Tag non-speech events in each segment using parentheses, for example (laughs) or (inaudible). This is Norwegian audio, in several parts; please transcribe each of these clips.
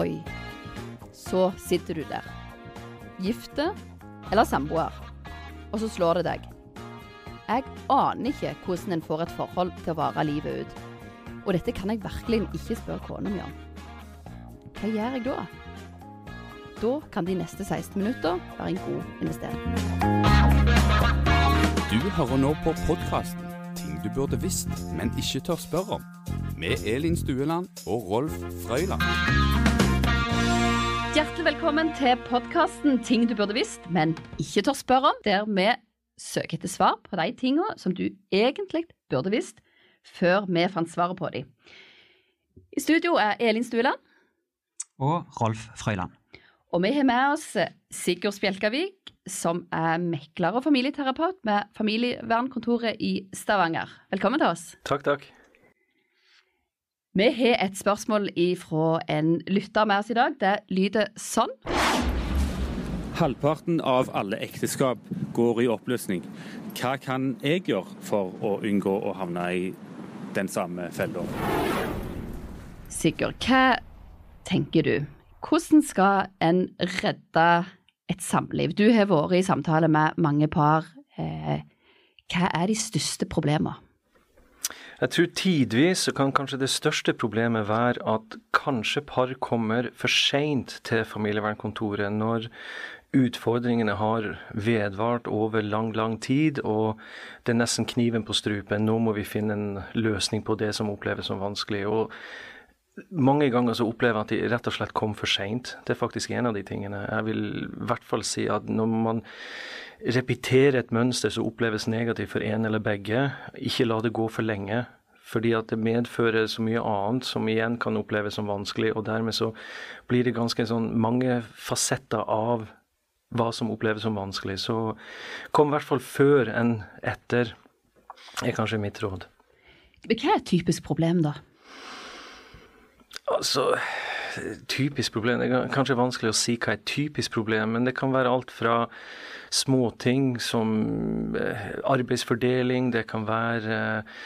Oi. Så sitter du der. Gifte eller samboer. Og så slår det deg. Jeg aner ikke hvordan en får et forhold til å vare livet ut. Og dette kan jeg virkelig ikke spørre kona mi om. Hva gjør jeg da? Da kan de neste 16 minutter være en god investering. Du hører nå på podkasten 'Ting du burde visst, men ikke tør spørre om', med Elin Stueland og Rolf Frøyland. Hjertelig velkommen til podkasten 'Ting du burde visst, men ikke tør spørre om', der vi søker etter svar på de tingene som du egentlig burde visst, før vi fant svaret på dem. I studio er Elin Stueland, og Rolf Frøyland. og vi har med oss Sigurd Spjelkavik, som er mekler og familieterapeut med familievernkontoret i Stavanger. Velkommen til oss. Takk, takk. Vi har et spørsmål fra en lytter med oss i dag. Det lyder sånn. Halvparten av alle ekteskap går i oppløsning. Hva kan jeg gjøre for å unngå å havne i den samme fella? Sigurd, hva tenker du? Hvordan skal en redde et samliv? Du har vært i samtale med mange par. Eh, hva er de største problemene? Jeg tror tidvis kan kanskje det største problemet være at kanskje par kommer for seint til familievernkontoret når utfordringene har vedvart over lang, lang tid, og det er nesten kniven på strupen. Nå må vi finne en løsning på det som oppleves som vanskelig. og mange ganger så opplever jeg at de rett og slett kom for seint. Det er faktisk en av de tingene. Jeg vil i hvert fall si at når man repeterer et mønster som oppleves negativt for en eller begge, ikke la det gå for lenge. Fordi at det medfører så mye annet som igjen kan oppleves som vanskelig. Og dermed så blir det ganske sånn mange fasetter av hva som oppleves som vanskelig. Så kom i hvert fall før enn etter, er kanskje mitt råd. Hva er et typisk problem, da? Altså, typisk problem Det er kanskje vanskelig å si hva er typisk problem, men det kan være alt fra småting som eh, arbeidsfordeling, det kan være eh,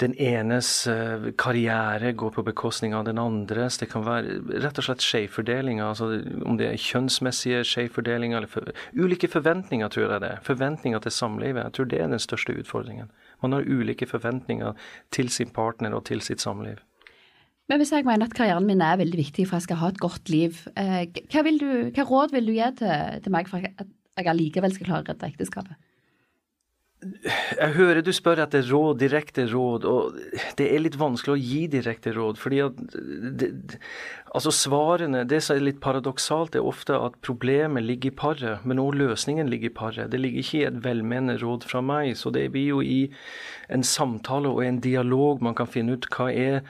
den enes eh, karriere går på bekostning av den andres. Det kan være rett og slett skjevfordelinger, altså om det er kjønnsmessige skjevfordelinger eller for, ulike forventninger, tror jeg det er. Forventninger til samlivet. Jeg tror det er den største utfordringen. Man har ulike forventninger til sin partner og til sitt samliv. Men hvis jeg mener at karrieren min er veldig viktig for at jeg skal ha et godt liv, eh, hva, du, hva råd vil du gi til, til meg for at jeg allikevel skal klare å redde ekteskapet? Jeg hører du spør etter råd, direkte råd, og det er litt vanskelig å gi direkte råd. fordi at det, altså Svarene Det som er litt paradoksalt, er ofte at problemet ligger i paret, men også løsningen ligger i paret. Det ligger ikke i et velmenende råd fra meg. Så det blir jo i en samtale og en dialog man kan finne ut hva er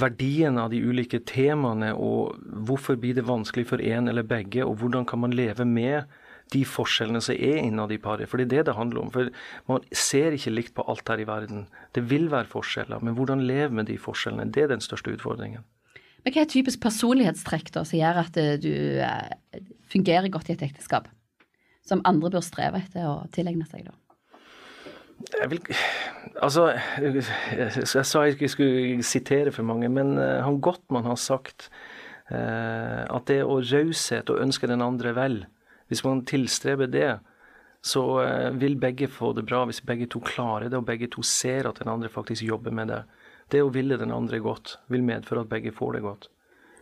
verdien av de ulike temaene, og hvorfor blir det vanskelig for en eller begge, og hvordan kan man leve med de forskjellene som er innad i paret. For det er det det handler om. For man ser ikke likt på alt her i verden. Det vil være forskjeller, men hvordan leve med de forskjellene, det er den største utfordringen. Men Hva er typisk personlighetstrekk da, som gjør at du eh, fungerer godt i et ekteskap? Som andre bør streve etter å tilegne seg, da? Jeg vil Altså, jeg sa jeg ikke skulle sitere for mange, men han Gottmann har sagt eh, at det å raushet og ønske den andre vel hvis man tilstreber det, så eh, vil begge få det bra hvis begge to klarer det, og begge to ser at den andre faktisk jobber med det. Det å ville den andre godt vil medføre at begge får det godt.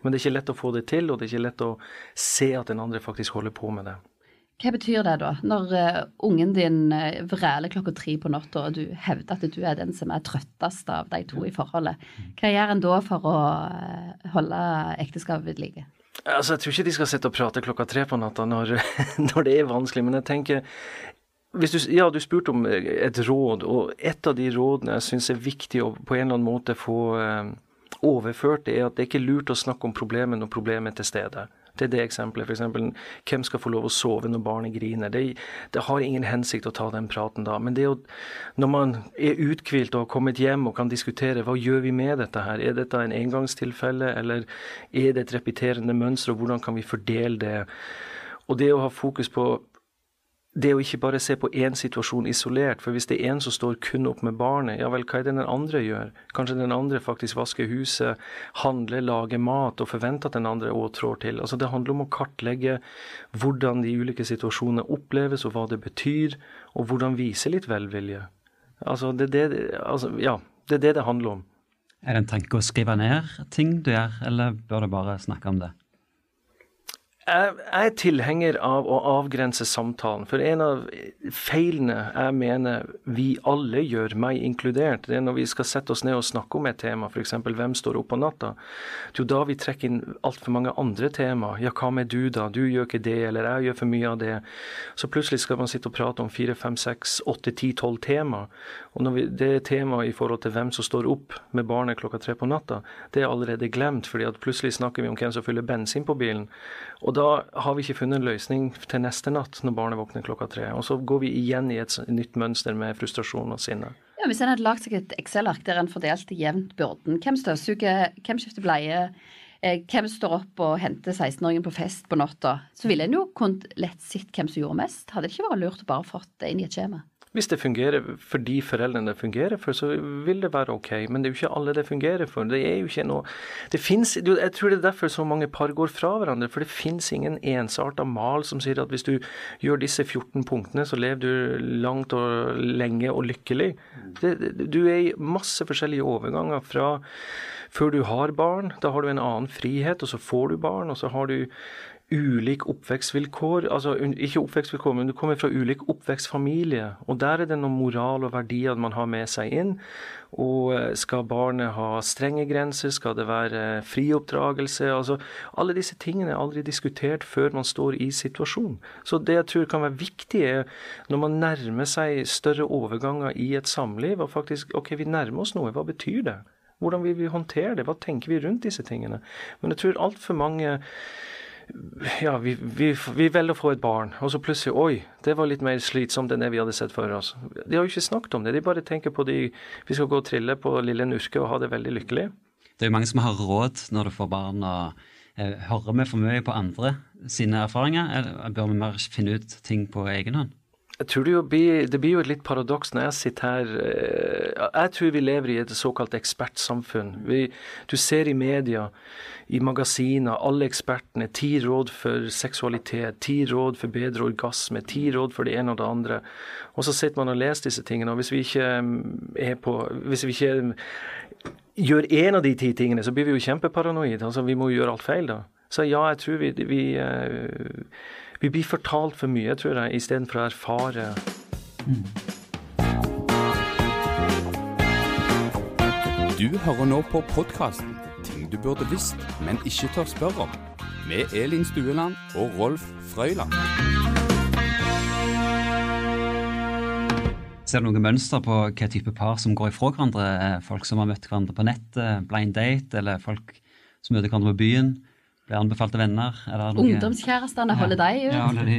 Men det er ikke lett å få det til, og det er ikke lett å se at den andre faktisk holder på med det. Hva betyr det da, når uh, ungen din uh, vræler klokka tre på natta, og du hevder at du er den som er trøttest av de to i forholdet? Hva gjør en da for å holde ekteskapet ved like? Altså, Jeg tror ikke de skal sitte og prate klokka tre på natta når, (laughs) når det er vanskelig, men jeg tenker du, ja, du spurte om eh, et råd, og et av de rådene jeg syns er viktig å på en eller annen måte få eh, overført, det er at det er ikke lurt å snakke om problemet når problemet er til stede. Det er det eksempelet. F.eks. hvem skal få lov å sove når barnet griner. Det, det, har ingen hensikt å ta den praten da. Men det å, når man er uthvilt og har kommet hjem og kan diskutere hva gjør vi med dette her, er dette en engangstilfelle, eller er det et repeterende mønster, og hvordan kan vi fordele det? Og det å ha fokus på det å ikke bare se på én situasjon isolert. For hvis det er én som står kun opp med barnet, ja vel, hva er det den andre gjør? Kanskje den andre faktisk vasker huset, handler, lager mat og forventer at den andre òg trår til. Altså Det handler om å kartlegge hvordan de ulike situasjonene oppleves, og hva det betyr, og hvordan vise litt velvilje. Altså det, det, altså, ja, det er det det handler om. Er det en tanke å skrive ned ting du gjør, eller bør du bare snakke om det? Jeg, er tilhenger av å avgrense samtalen. For en av feilene jeg mener vi alle gjør, meg inkludert, det er når vi skal sette oss ned og snakke om et tema, f.eks. hvem står opp på natta. Det er jo da vi trekker inn altfor mange andre tema. Ja, hva med du da? Du gjør ikke det, eller jeg gjør for mye av det. Så plutselig skal man sitte og prate om fire, fem, seks, åtte, ti, tolv tema. Og når vi, det temaet i forhold til hvem som står opp med barnet klokka tre på natta, det er allerede glemt. fordi at plutselig snakker vi om hvem som fyller bensin på bilen. Og da har vi ikke funnet en løsning til neste natt når barnet våkner klokka tre. Og så går vi igjen i et nytt mønster med frustrasjon og sinne. Ja, Hvis en hadde lagd seg et Excel-ark der en fordelte jevnt byrden, hvem støvsuger, hvem skifter bleie, eh, hvem står opp og henter 16-åringen på fest på natta, så ville en jo kunnet lett sett hvem som gjorde mest. Hadde det ikke vært lurt å bare fått det inn i et skjema? Hvis det fungerer for de foreldrene det fungerer for, så vil det være ok. Men det er jo ikke alle det fungerer for. Det er jo ikke noe det finnes, Jeg tror det er derfor så mange par går fra hverandre. For det finnes ingen ensarta mal som sier at hvis du gjør disse 14 punktene, så lever du langt og lenge og lykkelig. Det, du er i masse forskjellige overganger fra før du har barn. Da har du en annen frihet, og så får du barn, og så har du ulik oppvekstvilkår. Altså ikke oppvekstvilkår, men du kommer fra ulik oppvekstfamilie. Og der er det noen moral og verdier man har med seg inn. Og eh, skal barnet ha strenge grenser? Skal det være fri oppdragelse? Altså, alle disse tingene er aldri diskutert før man står i situasjonen. Så det jeg tror kan være viktig, er når man nærmer seg større overganger i et samliv, og faktisk OK, vi nærmer oss noe. Hva betyr det? Hvordan vil vi håndtere det? Hva tenker vi rundt disse tingene? Men jeg tror altfor mange ja, vi, vi, vi, velger å få et barn, og så plutselig Oi, det var litt mer slitsomt enn det vi hadde sett for oss. De har jo ikke snakket om det. De bare tenker på de Vi skal gå og trille på lille Nurke og ha det veldig lykkelig. Det er jo mange som har råd når du får barn, og eh, hører vi for mye på andre sine erfaringer? Eller bør vi mer finne ut ting på egen hånd? Jeg tror det, blir, det blir jo et litt paradoks når jeg sitter her eh, Jeg tror vi lever i et såkalt ekspertsamfunn. Vi, du ser i media, i magasiner, alle ekspertene. Ti råd for seksualitet, ti råd for bedre orgasme, ti råd for det ene og det andre. Og så sitter man og leser disse tingene. Og hvis vi ikke mm, er på Hvis vi ikke mm, gjør én av de ti tingene, så blir vi jo kjempeparanoide. Altså, vi må jo gjøre alt feil da. Så ja, jeg tror vi, vi vi blir fortalt for mye, tror jeg, istedenfor å erfare. Mm. Du hører nå på podkasten 'Ting du burde visst, men ikke tør spørre om', med Elin Stueland og Rolf Frøyland. Ser du noe mønster på hva type par som går ifra hverandre? Folk som har møtt hverandre på nettet, blind date, eller folk som møter hverandre på byen? Blir anbefalte venner? Ungdomskjærestene, holder de ut? Ja, holder de.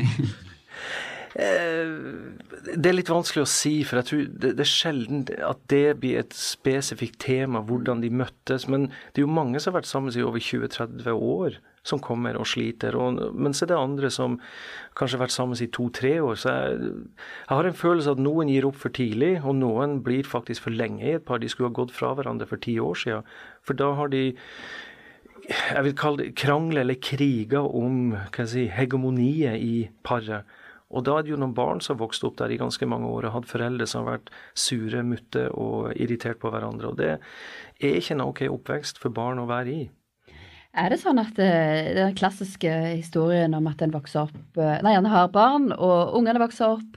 Eh, det er litt vanskelig å si, for jeg tror det, det, er sjelden at det blir et spesifikt tema, hvordan de møttes. Men det er jo mange som har vært sammen i over 20-30 år, som kommer og sliter. Og, men så er det andre som kanskje har vært sammen i to-tre år. Så jeg, jeg, har en følelse at noen gir opp for tidlig, og noen blir faktisk for lenge i et par. De skulle ha gått fra hverandre for ti år siden. For da har de jeg vil kalle det krangle eller kriger om si, hegemoniet i paret. Og da er det jo noen barn som har vokst opp der i ganske mange år og hatt foreldre som har vært sure, mutte og irritert på hverandre. Og det er ikke en ok oppvekst for barn å være i. Er det sånn at eh, den klassiske historien om at en vokser opp eh, Nei, en har barn, og ungene vokser opp,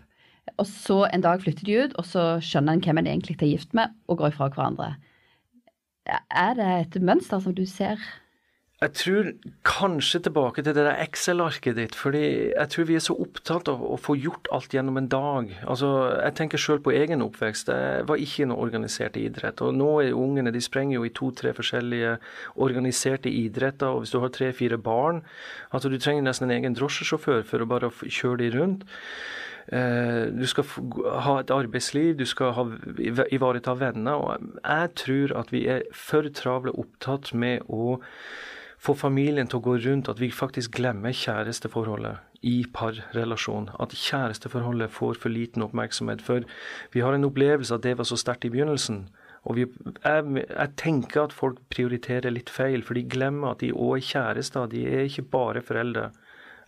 og så en dag flytter de ut, og så skjønner en hvem en egentlig er gift med, og går ifra hverandre. Er det et mønster som du ser jeg tror kanskje tilbake til det der Excel-arket ditt. fordi jeg tror vi er så opptatt av å få gjort alt gjennom en dag. Altså, Jeg tenker sjøl på egen oppvekst. Jeg var ikke noe organisert idrett. Og nå er ungene de sprenger jo i to-tre forskjellige organiserte idretter. Og hvis du har tre-fire barn altså Du trenger nesten en egen drosjesjåfør for å bare kjøre de rundt. Eh, du skal ha et arbeidsliv, du skal ha, ivareta venner. Og jeg tror at vi er for travle opptatt med å få familien til å gå rundt, at vi faktisk glemmer kjæresteforholdet i parrelasjon. At kjæresteforholdet får for liten oppmerksomhet. For vi har en opplevelse at det var så sterkt i begynnelsen. Og vi, jeg, jeg, tenker at folk prioriterer litt feil, for de glemmer at de òg er kjærester. De er ikke bare foreldre.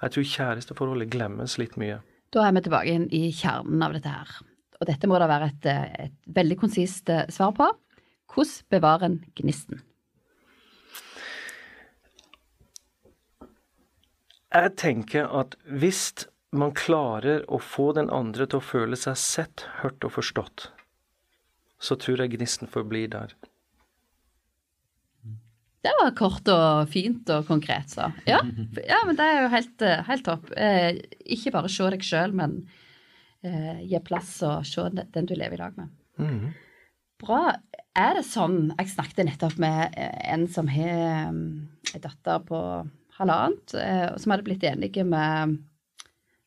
Jeg tror kjæresteforholdet glemmes litt mye. Da er vi tilbake inn i kjernen av dette her. Og dette må det være et, et veldig konsist eh, svar på. Hvordan bevarer en gnisten? Jeg tenker at hvis man klarer å få den andre til å føle seg sett, hørt og forstått, så tror jeg gnisten forblir der. Det var kort og fint og konkret, så. Ja, ja men det er jo helt, helt topp. Eh, ikke bare se deg sjøl, men eh, gi plass og se den du lever i lag med. Mm. Bra. Er det sånn Jeg snakket nettopp med en som har en datter på halvannet, eh, som hadde blitt enige med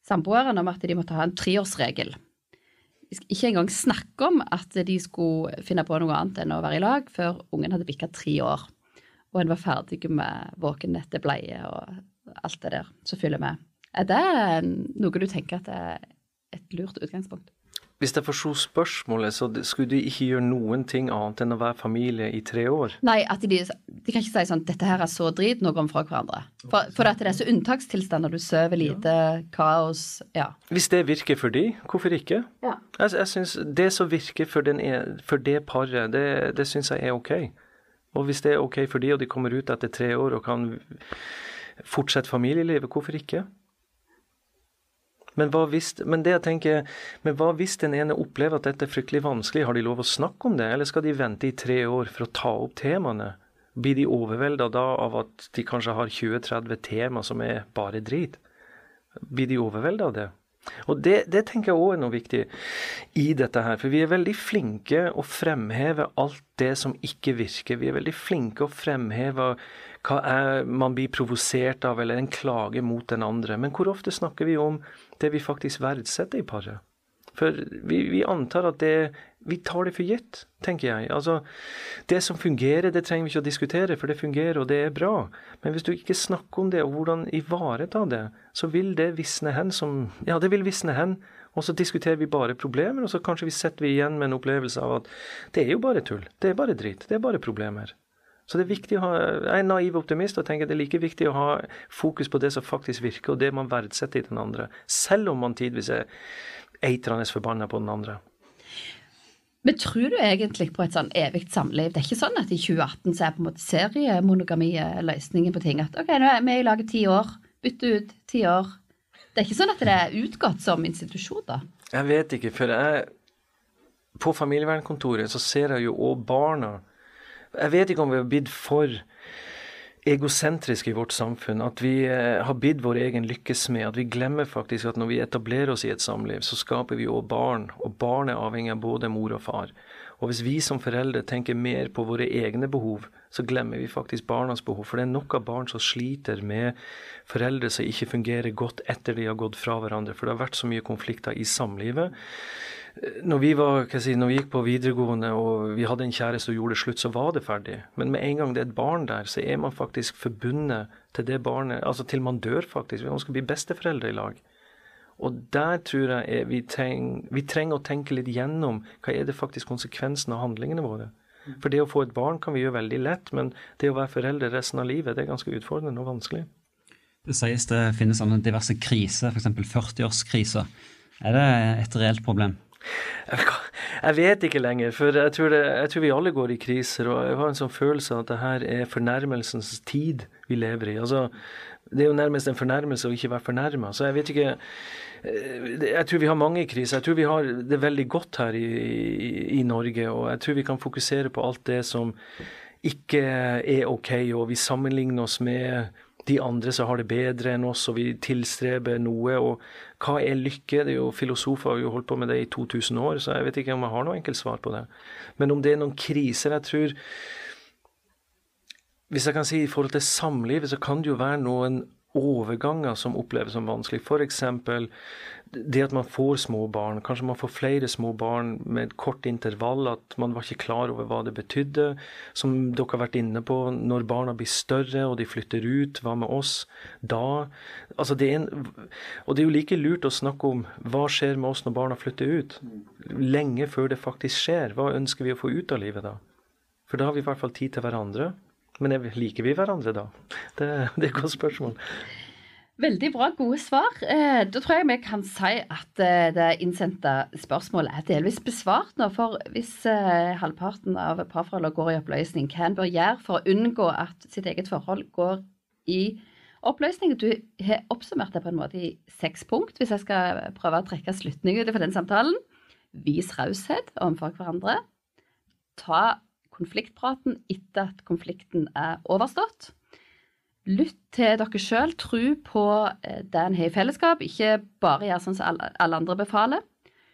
samboeren om at de måtte ha en treårsregel. Ikke engang snakke om at de skulle finne på noe annet enn å være i lag før ungen hadde bikka tre år. Og en var ferdig med våken etter bleie og alt det der som følger med. Er det noe du tenker at er et lurt utgangspunkt? Hvis jeg forsto spørsmålet, så skulle de ikke gjøre noen ting annet enn å være familie i tre år? Nei, at de, de kan ikke si sånn 'dette her er så drit, nå går vi fra hverandre'. For, for at det er så unntakstilstander, du sover lite, kaos ja. Hvis det virker for de, hvorfor ikke? Ja. Jeg, jeg synes Det som virker for, den, for det paret, det, det syns jeg er ok. Og hvis det er ok for de, og de kommer ut etter tre år og kan fortsette familielivet, hvorfor ikke? Men hva, hvis, men tenker, men hva hvis den ene opplever at dette er fryktelig vanskelig? Har de lov å snakke om det, eller skal de vente i tre år for å ta opp temaene? Blir de overvelda da av at de kanskje har 20-30 tema som er bare drit? Blir de overvelda av det? Og det, det, tenker jeg òg er noe viktig i dette her. For vi er veldig flinke å fremheve alt det som ikke virker. Vi er veldig flinke å fremheve hva er man blir provosert av, eller en klage mot den andre. Men hvor ofte snakker vi om det vi faktisk verdsetter i paret? For vi, vi antar at det Vi tar det for gitt, tenker jeg. Altså, det som fungerer, det trenger vi ikke å diskutere, for det fungerer, og det er bra. Men hvis du ikke snakker om det, og hvordan ivareta det, så vil det visne hen som Ja, det vil visne hen. Og så diskuterer vi bare problemer, og så kanskje vi setter vi igjen med en opplevelse av at det er jo bare tull. Det er bare drit. Det er bare problemer. Så det er viktig å ha, Jeg er naiv optimist og tenker det er like viktig å ha fokus på det som faktisk virker, og det man verdsetter i den andre. Selv om man tidvis er eitrende forbanna på den andre. Men tror du egentlig på et sånn evig samliv? Det er ikke sånn at i 2018 så er på en måte seriemonogami løsningen på ting. At ok, nå er vi i laget ti år, bytte ut ti år. Det er ikke sånn at det er utgått som institusjon, da? Jeg vet ikke, for jeg På familievernkontoret så ser jeg jo òg barna jeg vet ikke om vi har blitt for egosentriske i vårt samfunn. At vi eh, har bidd vår egen lykkesmed. At vi glemmer faktisk at når vi etablerer oss i et samliv, så skaper vi òg barn. Og barn er avhengig av både mor og far. Og hvis vi som foreldre tenker mer på våre egne behov, så glemmer vi faktisk barnas behov. For det er nok av barn som sliter med foreldre som ikke fungerer godt etter de har gått fra hverandre. For det har vært så mye konflikter i samlivet når vi, var, si, når vi, gikk på videregående og vi hadde en kjæreste og gjorde det slutt, så var det ferdig. Men med en gang det er et barn der, så er man faktisk forbundet til det barnet, altså til man dør, faktisk. Man skal bli besteforeldre i lag. Og der tror jeg vi, treng, vi trenger å tenke litt gjennom hva er det faktisk konsekvensen av handlingene våre. For det å få et barn kan vi gjøre veldig lett, men det å være foreldre resten av livet, det er ganske utfordrende og vanskelig. Det sies det finnes diverse kriser, f.eks. 40-årskrisa. Er det et reelt problem? Jeg vet ikke lenger, for jeg tror, det, jeg tror, vi alle går i kriser. Og jeg har en sånn følelse av at det her er fornærmelsens tid vi lever i. Altså, det er jo nærmest en fornærmelse å ikke være fornærma. Så jeg vet ikke eh, Jeg tror vi har mange kriser. Jeg tror vi har det veldig godt her i, i, i Norge. Og jeg tror vi kan fokusere på alt det som ikke er OK, og vi sammenligner oss med de andre som har det bedre enn oss, og vi tilstreber noe. Og hva er lykke? Det er jo Filosofer har jo holdt på med det i 2000 år, så jeg vet ikke om jeg har noe enkelt svar på det. Men om det er noen kriser jeg tror Hvis jeg kan si i forhold til samlivet, så kan det jo være noen overganger som oppleves som vanskelig. F.eks. det at man får små barn, kanskje man får flere små barn med et kort intervall, at man var ikke klar over hva det betydde. Som dere har vært inne på, når barna blir større og de flytter ut, hva med oss da? Altså det en, og det er jo like lurt å snakke om hva skjer med oss når barna flytter ut. Lenge før det faktisk skjer. Hva ønsker vi å få ut av livet da? For da har vi i hvert fall tid til hverandre. Men liker vi hverandre da? Det, det er et godt spørsmål. Veldig bra, gode svar. Eh, da tror jeg vi kan si at eh, det innsendte spørsmålet er delvis besvart nå. For hvis eh, halvparten av parforholdene går i oppløsning, hva en bør gjøre for å unngå at sitt eget forhold går i oppløsning? Du har oppsummert det på en måte i seks punkt, hvis jeg skal prøve å trekke slutning ut fra den samtalen. Vis raushet overfor hverandre. Ta konfliktpraten etter at konflikten er overstått. Lytt til dere sjøl, tro på eh, det en har i fellesskap, ikke bare gjør sånn som alle andre befaler.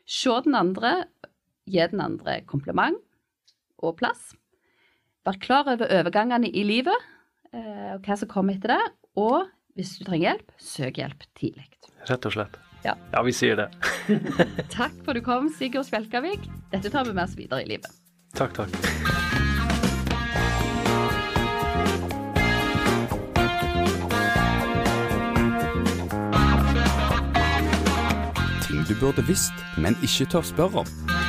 Se den andre, gi den andre kompliment og plass. Vær klar over overgangene i livet eh, og hva som kommer etter det. Og hvis du trenger hjelp, søk hjelp tidlig. Rett og slett. Ja, ja vi sier det. (laughs) takk for du kom, Sigurd Spjelkavik. Dette tar vi med oss videre i livet. Takk, takk. Burde visst, men ikke tør spørre om.